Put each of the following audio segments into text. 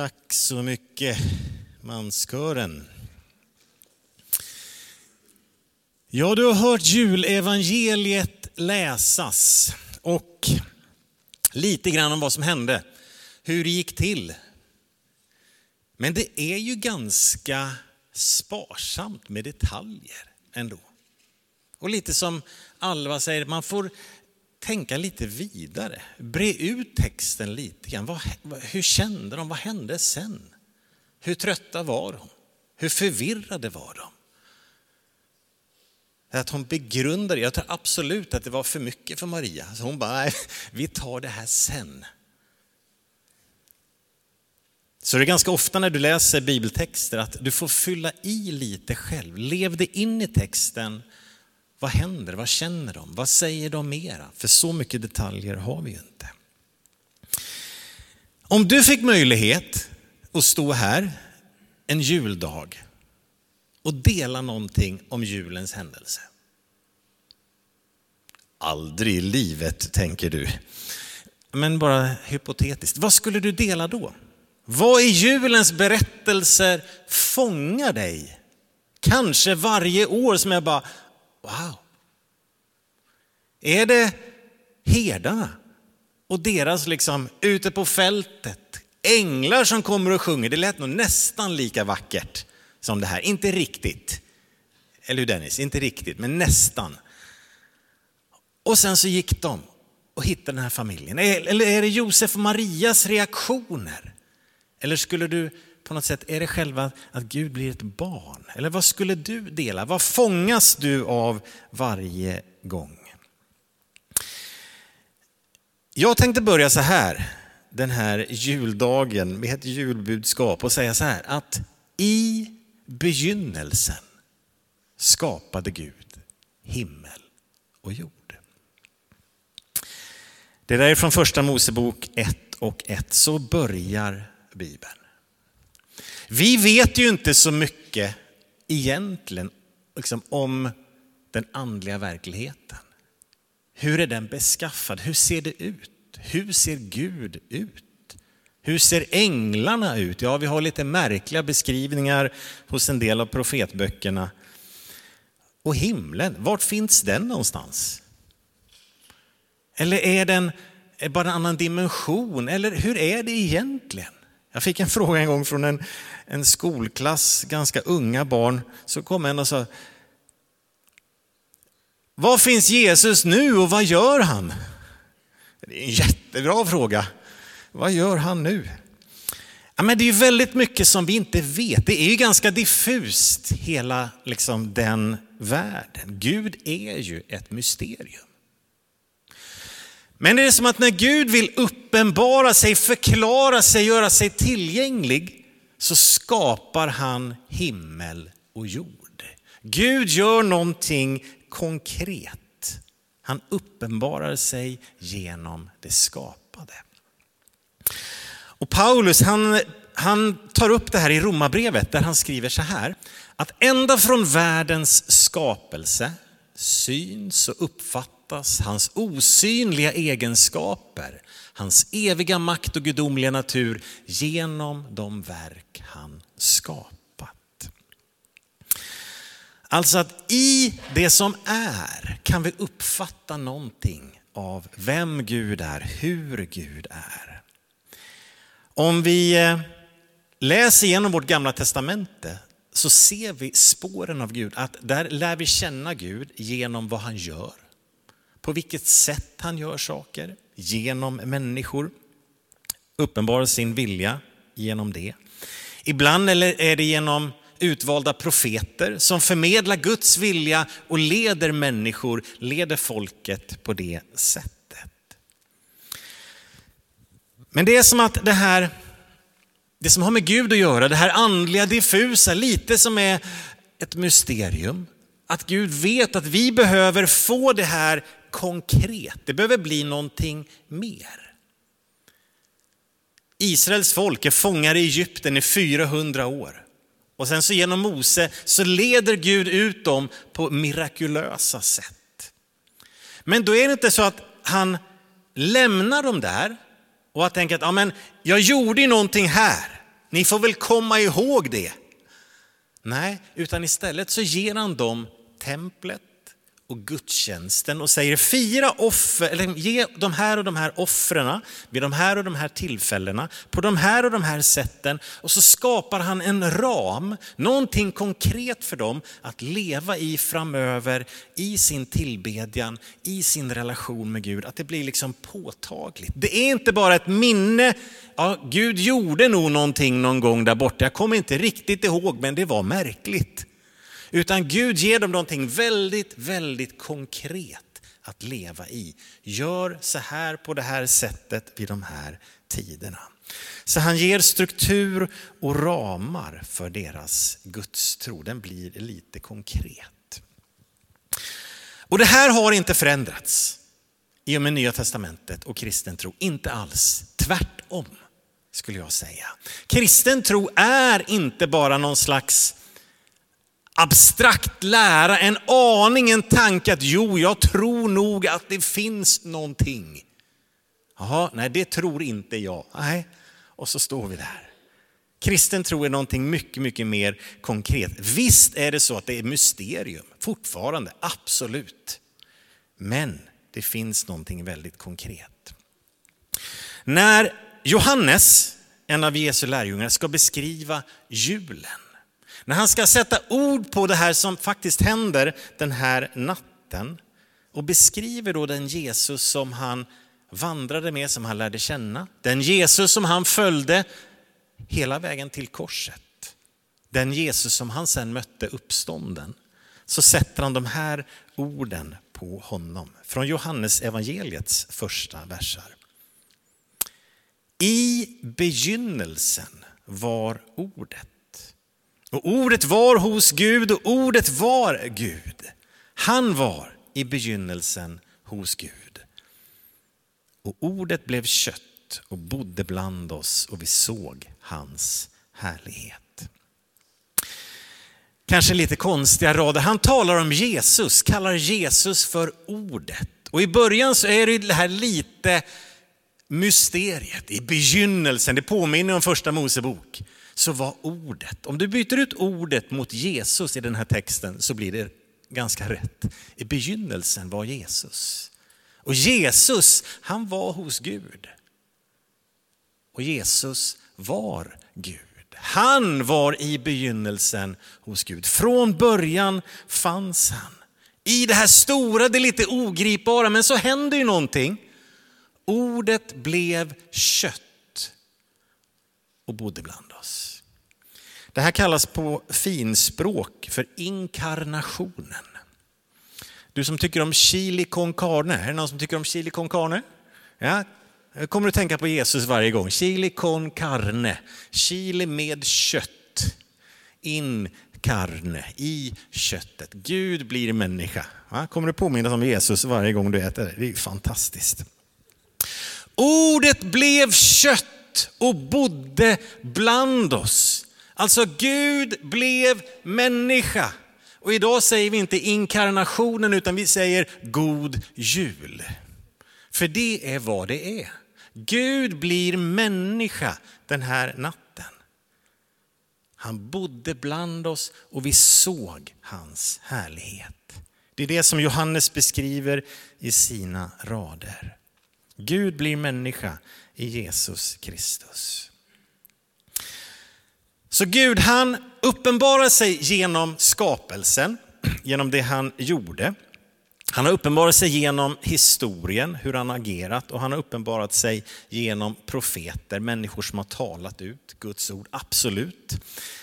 Tack så mycket, manskören. Ja, du har hört julevangeliet läsas och lite grann om vad som hände, hur det gick till. Men det är ju ganska sparsamt med detaljer ändå. Och lite som Alva säger, man får tänka lite vidare. Bre ut texten lite grann. Vad, hur kände de? Vad hände sen? Hur trötta var de? Hur förvirrade var de? Att hon begrundade, jag tror absolut att det var för mycket för Maria. Så hon bara, nej, vi tar det här sen. Så det är ganska ofta när du läser bibeltexter att du får fylla i lite själv. Lev dig in i texten vad händer? Vad känner de? Vad säger de mera? För så mycket detaljer har vi ju inte. Om du fick möjlighet att stå här en juldag och dela någonting om julens händelse. Aldrig i livet, tänker du. Men bara hypotetiskt. Vad skulle du dela då? Vad i julens berättelser fångar dig? Kanske varje år som jag bara, Wow! Är det herdarna och deras liksom ute på fältet, änglar som kommer och sjunger? Det lät nog nästan lika vackert som det här. Inte riktigt. Eller hur Dennis? Inte riktigt, men nästan. Och sen så gick de och hittade den här familjen. Eller är det Josef och Marias reaktioner? Eller skulle du på något sätt, är det själva att Gud blir ett barn? Eller vad skulle du dela? Vad fångas du av varje gång? Jag tänkte börja så här, den här juldagen med ett julbudskap och säga så här att i begynnelsen skapade Gud himmel och jord. Det där är från första Mosebok 1 och 1. Så börjar Bibeln. Vi vet ju inte så mycket egentligen liksom, om den andliga verkligheten. Hur är den beskaffad? Hur ser det ut? Hur ser Gud ut? Hur ser änglarna ut? Ja, vi har lite märkliga beskrivningar hos en del av profetböckerna. Och himlen, vart finns den någonstans? Eller är den bara en annan dimension? Eller hur är det egentligen? Jag fick en fråga en gång från en, en skolklass, ganska unga barn. Så kom en och sa, var finns Jesus nu och vad gör han? Det är en jättebra fråga. Vad gör han nu? Ja, men det är ju väldigt mycket som vi inte vet. Det är ju ganska diffust, hela liksom, den världen. Gud är ju ett mysterium. Men det är som att när Gud vill uppenbara sig, förklara sig, göra sig tillgänglig så skapar han himmel och jord. Gud gör någonting konkret. Han uppenbarar sig genom det skapade. Och Paulus han, han tar upp det här i Romarbrevet där han skriver så här. Att ända från världens skapelse syns och uppfattas uppfattas hans osynliga egenskaper, hans eviga makt och gudomliga natur genom de verk han skapat. Alltså att i det som är kan vi uppfatta någonting av vem Gud är, hur Gud är. Om vi eh, läser igenom vårt gamla testamente så ser vi spåren av Gud, att där lär vi känna Gud genom vad han gör, på vilket sätt han gör saker genom människor. Uppenbarar sin vilja genom det. Ibland är det genom utvalda profeter som förmedlar Guds vilja och leder människor, leder folket på det sättet. Men det är som att det här, det som har med Gud att göra, det här andliga diffusa, lite som är ett mysterium. Att Gud vet att vi behöver få det här konkret. Det behöver bli någonting mer. Israels folk är fångar i Egypten i 400 år. Och sen så genom Mose så leder Gud ut dem på mirakulösa sätt. Men då är det inte så att han lämnar dem där och att tänker att ja, men jag gjorde någonting här. Ni får väl komma ihåg det. Nej, utan istället så ger han dem templet och gudstjänsten och säger fira offer, eller ge de här och de här offren vid de här och de här tillfällena, på de här och de här sätten. Och så skapar han en ram, någonting konkret för dem att leva i framöver, i sin tillbedjan, i sin relation med Gud. Att det blir liksom påtagligt. Det är inte bara ett minne, ja Gud gjorde nog någonting någon gång där borta, jag kommer inte riktigt ihåg men det var märkligt. Utan Gud ger dem någonting väldigt, väldigt konkret att leva i. Gör så här på det här sättet vid de här tiderna. Så han ger struktur och ramar för deras gudstro. Den blir lite konkret. Och det här har inte förändrats i och med Nya Testamentet och kristen tro. Inte alls. Tvärtom skulle jag säga. Kristen tro är inte bara någon slags abstrakt lära, en aning, en tanke att jo, jag tror nog att det finns någonting. Jaha, nej det tror inte jag. Nej, och så står vi där. Kristen tro är någonting mycket, mycket mer konkret. Visst är det så att det är mysterium, fortfarande, absolut. Men det finns någonting väldigt konkret. När Johannes, en av Jesu lärjungar, ska beskriva julen när han ska sätta ord på det här som faktiskt händer den här natten och beskriver då den Jesus som han vandrade med, som han lärde känna. Den Jesus som han följde hela vägen till korset. Den Jesus som han sen mötte uppstånden. Så sätter han de här orden på honom. Från Johannes evangeliets första versar. I begynnelsen var ordet och ordet var hos Gud och ordet var Gud. Han var i begynnelsen hos Gud. Och ordet blev kött och bodde bland oss och vi såg hans härlighet. Kanske lite konstiga rader. Han talar om Jesus, kallar Jesus för ordet. Och i början så är det här lite mysteriet i begynnelsen. Det påminner om första Mosebok så var ordet, om du byter ut ordet mot Jesus i den här texten så blir det ganska rätt. I begynnelsen var Jesus. Och Jesus, han var hos Gud. Och Jesus var Gud. Han var i begynnelsen hos Gud. Från början fanns han. I det här stora, det lite ogripbara, men så händer ju någonting. Ordet blev kött och bodde bland oss. Det här kallas på finspråk för inkarnationen. Du som tycker om chili con carne, är det någon som tycker om chili con carne? Ja, kommer att tänka på Jesus varje gång. Chili con carne, chili med kött. In carne, i köttet. Gud blir människa. Ja, kommer du påminna om Jesus varje gång du äter det? Det är ju fantastiskt. Ordet blev kött och bodde bland oss. Alltså Gud blev människa. Och idag säger vi inte inkarnationen utan vi säger god jul. För det är vad det är. Gud blir människa den här natten. Han bodde bland oss och vi såg hans härlighet. Det är det som Johannes beskriver i sina rader. Gud blir människa i Jesus Kristus. Så Gud han uppenbarar sig genom skapelsen, genom det han gjorde. Han har uppenbarat sig genom historien, hur han agerat och han har uppenbarat sig genom profeter, människor som har talat ut Guds ord, absolut.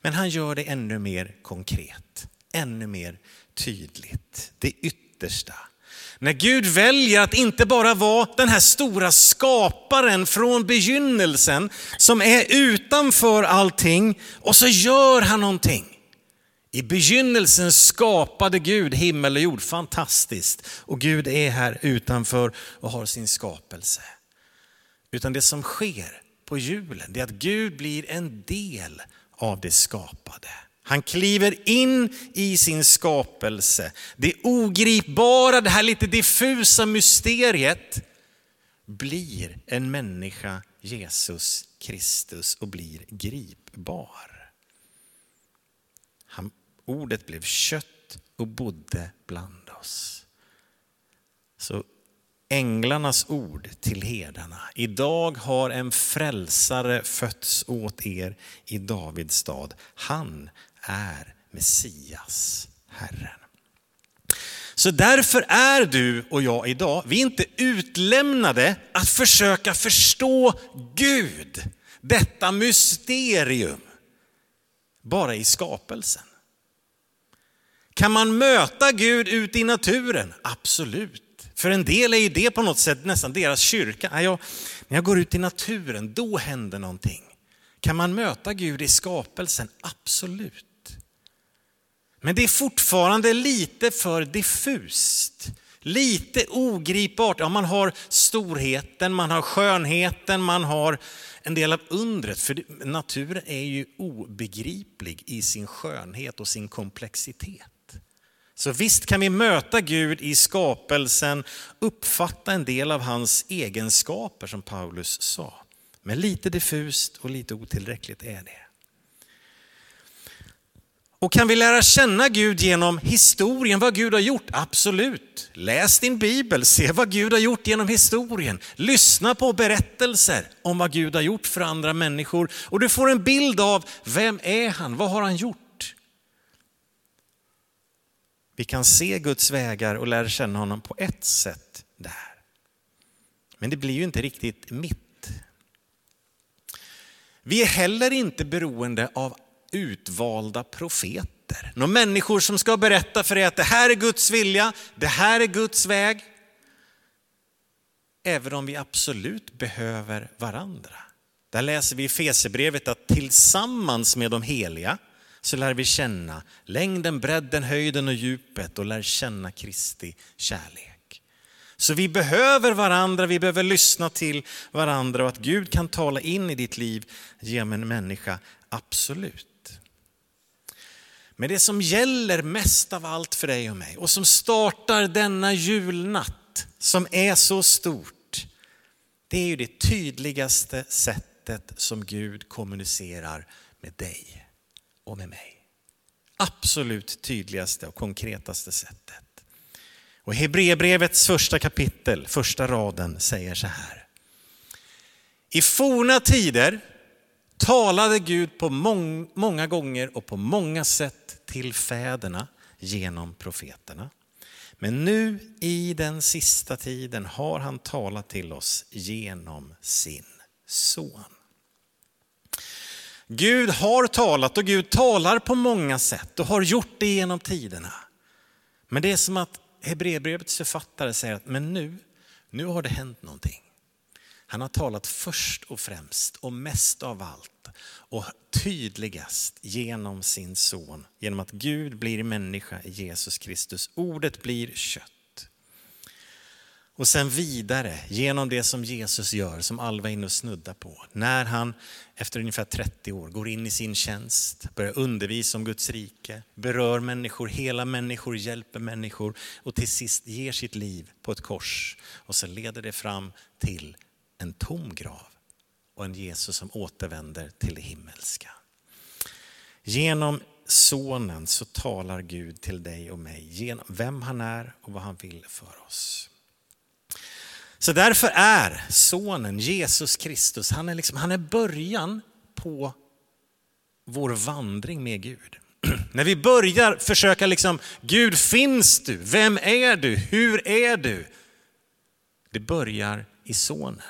Men han gör det ännu mer konkret, ännu mer tydligt, det yttersta. När Gud väljer att inte bara vara den här stora skaparen från begynnelsen som är utanför allting och så gör han någonting. I begynnelsen skapade Gud himmel och jord, fantastiskt. Och Gud är här utanför och har sin skapelse. Utan det som sker på julen, det är att Gud blir en del av det skapade. Han kliver in i sin skapelse. Det ogripbara, det här lite diffusa mysteriet blir en människa, Jesus Kristus, och blir gripbar. Han, ordet blev kött och bodde bland oss. Så änglarnas ord till herdarna. Idag har en frälsare fötts åt er i Davids stad. Han är Messias, Herren. Så därför är du och jag idag, vi är inte utlämnade att försöka förstå Gud, detta mysterium, bara i skapelsen. Kan man möta Gud ute i naturen? Absolut. För en del är ju det på något sätt nästan deras kyrka. Jag, när jag går ut i naturen, då händer någonting. Kan man möta Gud i skapelsen? Absolut. Men det är fortfarande lite för diffust. Lite ogripbart. Ja, man har storheten, man har skönheten, man har en del av undret. För naturen är ju obegriplig i sin skönhet och sin komplexitet. Så visst kan vi möta Gud i skapelsen, uppfatta en del av hans egenskaper som Paulus sa. Men lite diffust och lite otillräckligt är det. Och kan vi lära känna Gud genom historien, vad Gud har gjort? Absolut. Läs din bibel, se vad Gud har gjort genom historien. Lyssna på berättelser om vad Gud har gjort för andra människor och du får en bild av vem är han, vad har han gjort? Vi kan se Guds vägar och lära känna honom på ett sätt där. Men det blir ju inte riktigt mitt. Vi är heller inte beroende av utvalda profeter. Några människor som ska berätta för dig att det här är Guds vilja, det här är Guds väg. Även om vi absolut behöver varandra. Där läser vi i Fesebrevet att tillsammans med de heliga så lär vi känna längden, bredden, höjden och djupet och lär känna Kristi kärlek. Så vi behöver varandra, vi behöver lyssna till varandra och att Gud kan tala in i ditt liv genom en människa, absolut. Men det som gäller mest av allt för dig och mig och som startar denna julnatt som är så stort, det är ju det tydligaste sättet som Gud kommunicerar med dig och med mig. Absolut tydligaste och konkretaste sättet. Och Hebreerbrevets första kapitel, första raden säger så här. I forna tider talade Gud på många gånger och på många sätt till fäderna genom profeterna. Men nu i den sista tiden har han talat till oss genom sin son. Gud har talat och Gud talar på många sätt och har gjort det genom tiderna. Men det är som att Hebreerbrevets författare säger att men nu, nu har det hänt någonting. Han har talat först och främst och mest av allt och tydligast genom sin son. Genom att Gud blir människa i Jesus Kristus. Ordet blir kött. Och sen vidare genom det som Jesus gör, som Alva är inne och snuddar på. När han efter ungefär 30 år går in i sin tjänst, börjar undervisa om Guds rike, berör människor, hela människor, hjälper människor och till sist ger sitt liv på ett kors. Och så leder det fram till en tom grav och en Jesus som återvänder till det himmelska. Genom sonen så talar Gud till dig och mig, genom vem han är och vad han vill för oss. Så därför är sonen Jesus Kristus, han är, liksom, han är början på vår vandring med Gud. När vi börjar försöka liksom, Gud finns du? Vem är du? Hur är du? Det börjar i sonen.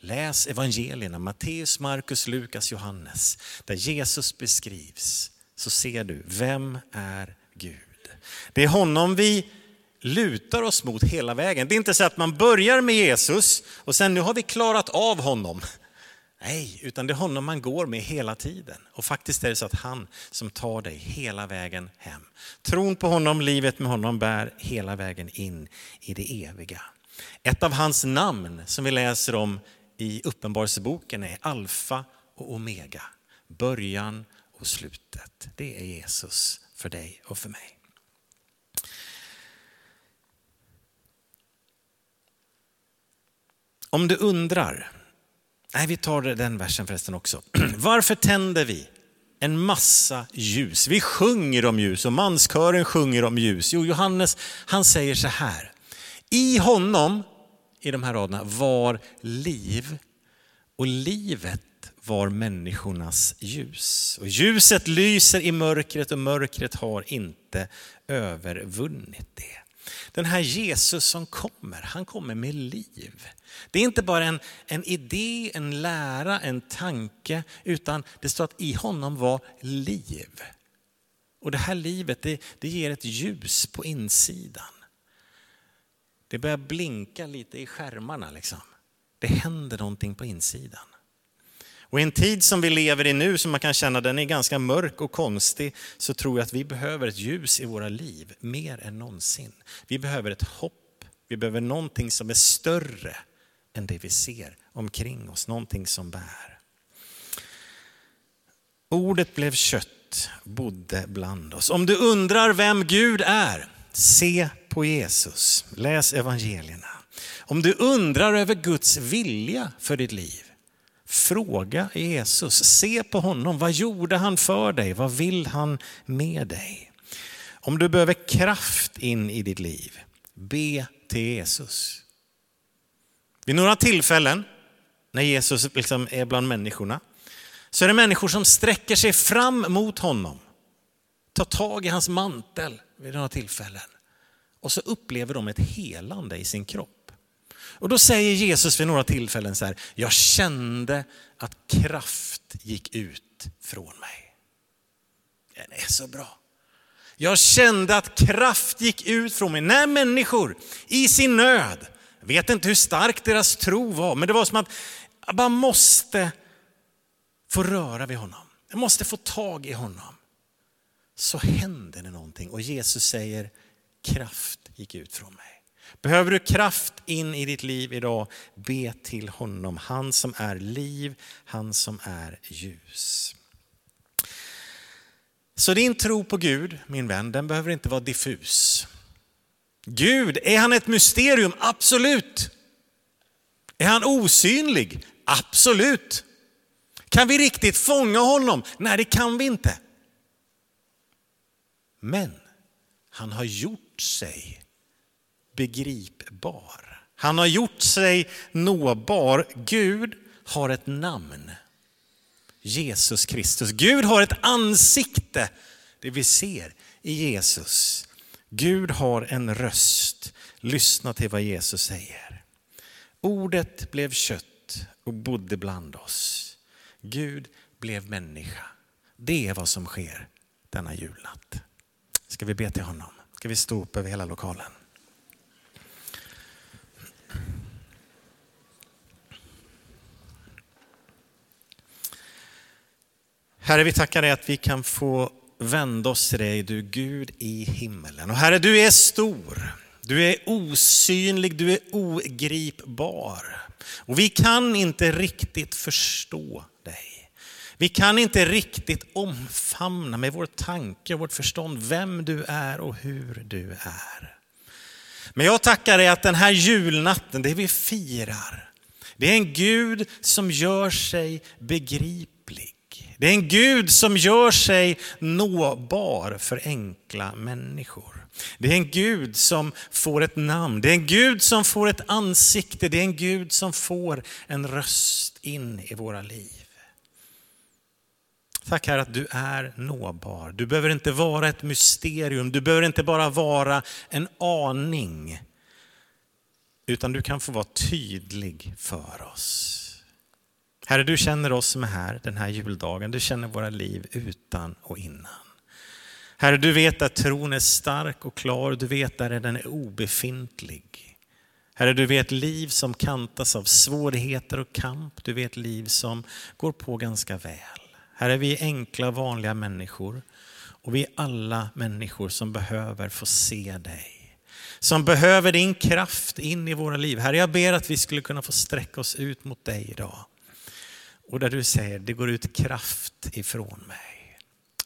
Läs evangelierna, Matteus, Markus, Lukas, Johannes, där Jesus beskrivs, så ser du, vem är Gud? Det är honom vi lutar oss mot hela vägen. Det är inte så att man börjar med Jesus och sen nu har vi klarat av honom. Nej, utan det är honom man går med hela tiden. Och faktiskt är det så att han som tar dig hela vägen hem. Tron på honom, livet med honom bär hela vägen in i det eviga. Ett av hans namn som vi läser om i Uppenbarelseboken är alfa och omega, början och slutet. Det är Jesus för dig och för mig. Om du undrar, nej vi tar den versen förresten också. Varför tänder vi en massa ljus? Vi sjunger om ljus och manskören sjunger om ljus. Jo, Johannes han säger så här. I honom, i de här raderna, var liv och livet var människornas ljus. Och ljuset lyser i mörkret och mörkret har inte övervunnit det. Den här Jesus som kommer, han kommer med liv. Det är inte bara en, en idé, en lära, en tanke, utan det står att i honom var liv. Och det här livet, det, det ger ett ljus på insidan. Det börjar blinka lite i skärmarna liksom. Det händer någonting på insidan. Och i en tid som vi lever i nu, som man kan känna den är ganska mörk och konstig, så tror jag att vi behöver ett ljus i våra liv mer än någonsin. Vi behöver ett hopp, vi behöver någonting som är större än det vi ser omkring oss, någonting som bär. Ordet blev kött, bodde bland oss. Om du undrar vem Gud är, se på Jesus, läs evangelierna. Om du undrar över Guds vilja för ditt liv, Fråga Jesus, se på honom. Vad gjorde han för dig? Vad vill han med dig? Om du behöver kraft in i ditt liv, be till Jesus. Vid några tillfällen när Jesus liksom är bland människorna så är det människor som sträcker sig fram mot honom, tar tag i hans mantel vid några tillfällen och så upplever de ett helande i sin kropp. Och då säger Jesus vid några tillfällen så här, jag kände att kraft gick ut från mig. Den är så bra. Jag kände att kraft gick ut från mig. När människor i sin nöd, vet inte hur stark deras tro var, men det var som att jag bara måste få röra vid honom. Jag måste få tag i honom. Så händer det någonting och Jesus säger, kraft gick ut från mig. Behöver du kraft in i ditt liv idag, be till honom. Han som är liv, han som är ljus. Så din tro på Gud, min vän, den behöver inte vara diffus. Gud, är han ett mysterium? Absolut. Är han osynlig? Absolut. Kan vi riktigt fånga honom? Nej, det kan vi inte. Men han har gjort gjort sig begripbar. Han har gjort sig nåbar. Gud har ett namn. Jesus Kristus. Gud har ett ansikte, det vi ser i Jesus. Gud har en röst. Lyssna till vad Jesus säger. Ordet blev kött och bodde bland oss. Gud blev människa. Det är vad som sker denna julnatt. Ska vi be till honom? Ska vi stå upp över hela lokalen? Herre, vi tackar dig att vi kan få vända oss till dig, du Gud i himmelen. Och Herre, du är stor, du är osynlig, du är ogripbar. Och vi kan inte riktigt förstå. Vi kan inte riktigt omfamna med vår tanke och vårt förstånd vem du är och hur du är. Men jag tackar dig att den här julnatten, det vi firar, det är en Gud som gör sig begriplig. Det är en Gud som gör sig nåbar för enkla människor. Det är en Gud som får ett namn, det är en Gud som får ett ansikte, det är en Gud som får en röst in i våra liv. Tack Herre att du är nåbar. Du behöver inte vara ett mysterium, du behöver inte bara vara en aning. Utan du kan få vara tydlig för oss. Herre, du känner oss som är här den här juldagen. Du känner våra liv utan och innan. Herre, du vet att tron är stark och klar. Du vet att den är obefintlig. Herre, du vet liv som kantas av svårigheter och kamp. Du vet liv som går på ganska väl. Här är vi enkla vanliga människor och vi är alla människor som behöver få se dig. Som behöver din kraft in i våra liv. Herre, jag ber att vi skulle kunna få sträcka oss ut mot dig idag. Och där du säger, det går ut kraft ifrån mig.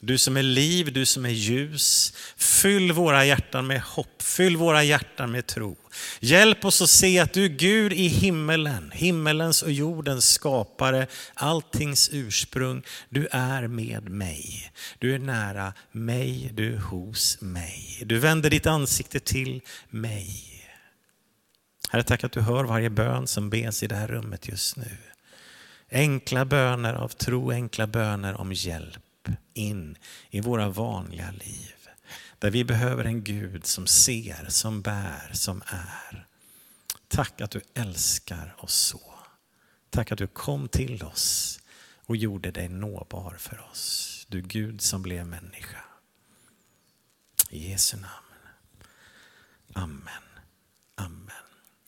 Du som är liv, du som är ljus. Fyll våra hjärtan med hopp, fyll våra hjärtan med tro. Hjälp oss att se att du är Gud i himmelen, himmelens och jordens skapare, alltings ursprung. Du är med mig. Du är nära mig, du är hos mig. Du vänder ditt ansikte till mig. Herre, tack att du hör varje bön som bes i det här rummet just nu. Enkla böner av tro, enkla böner om hjälp in i våra vanliga liv. Där vi behöver en Gud som ser, som bär, som är. Tack att du älskar oss så. Tack att du kom till oss och gjorde dig nåbar för oss. Du Gud som blev människa. I Jesu namn. Amen.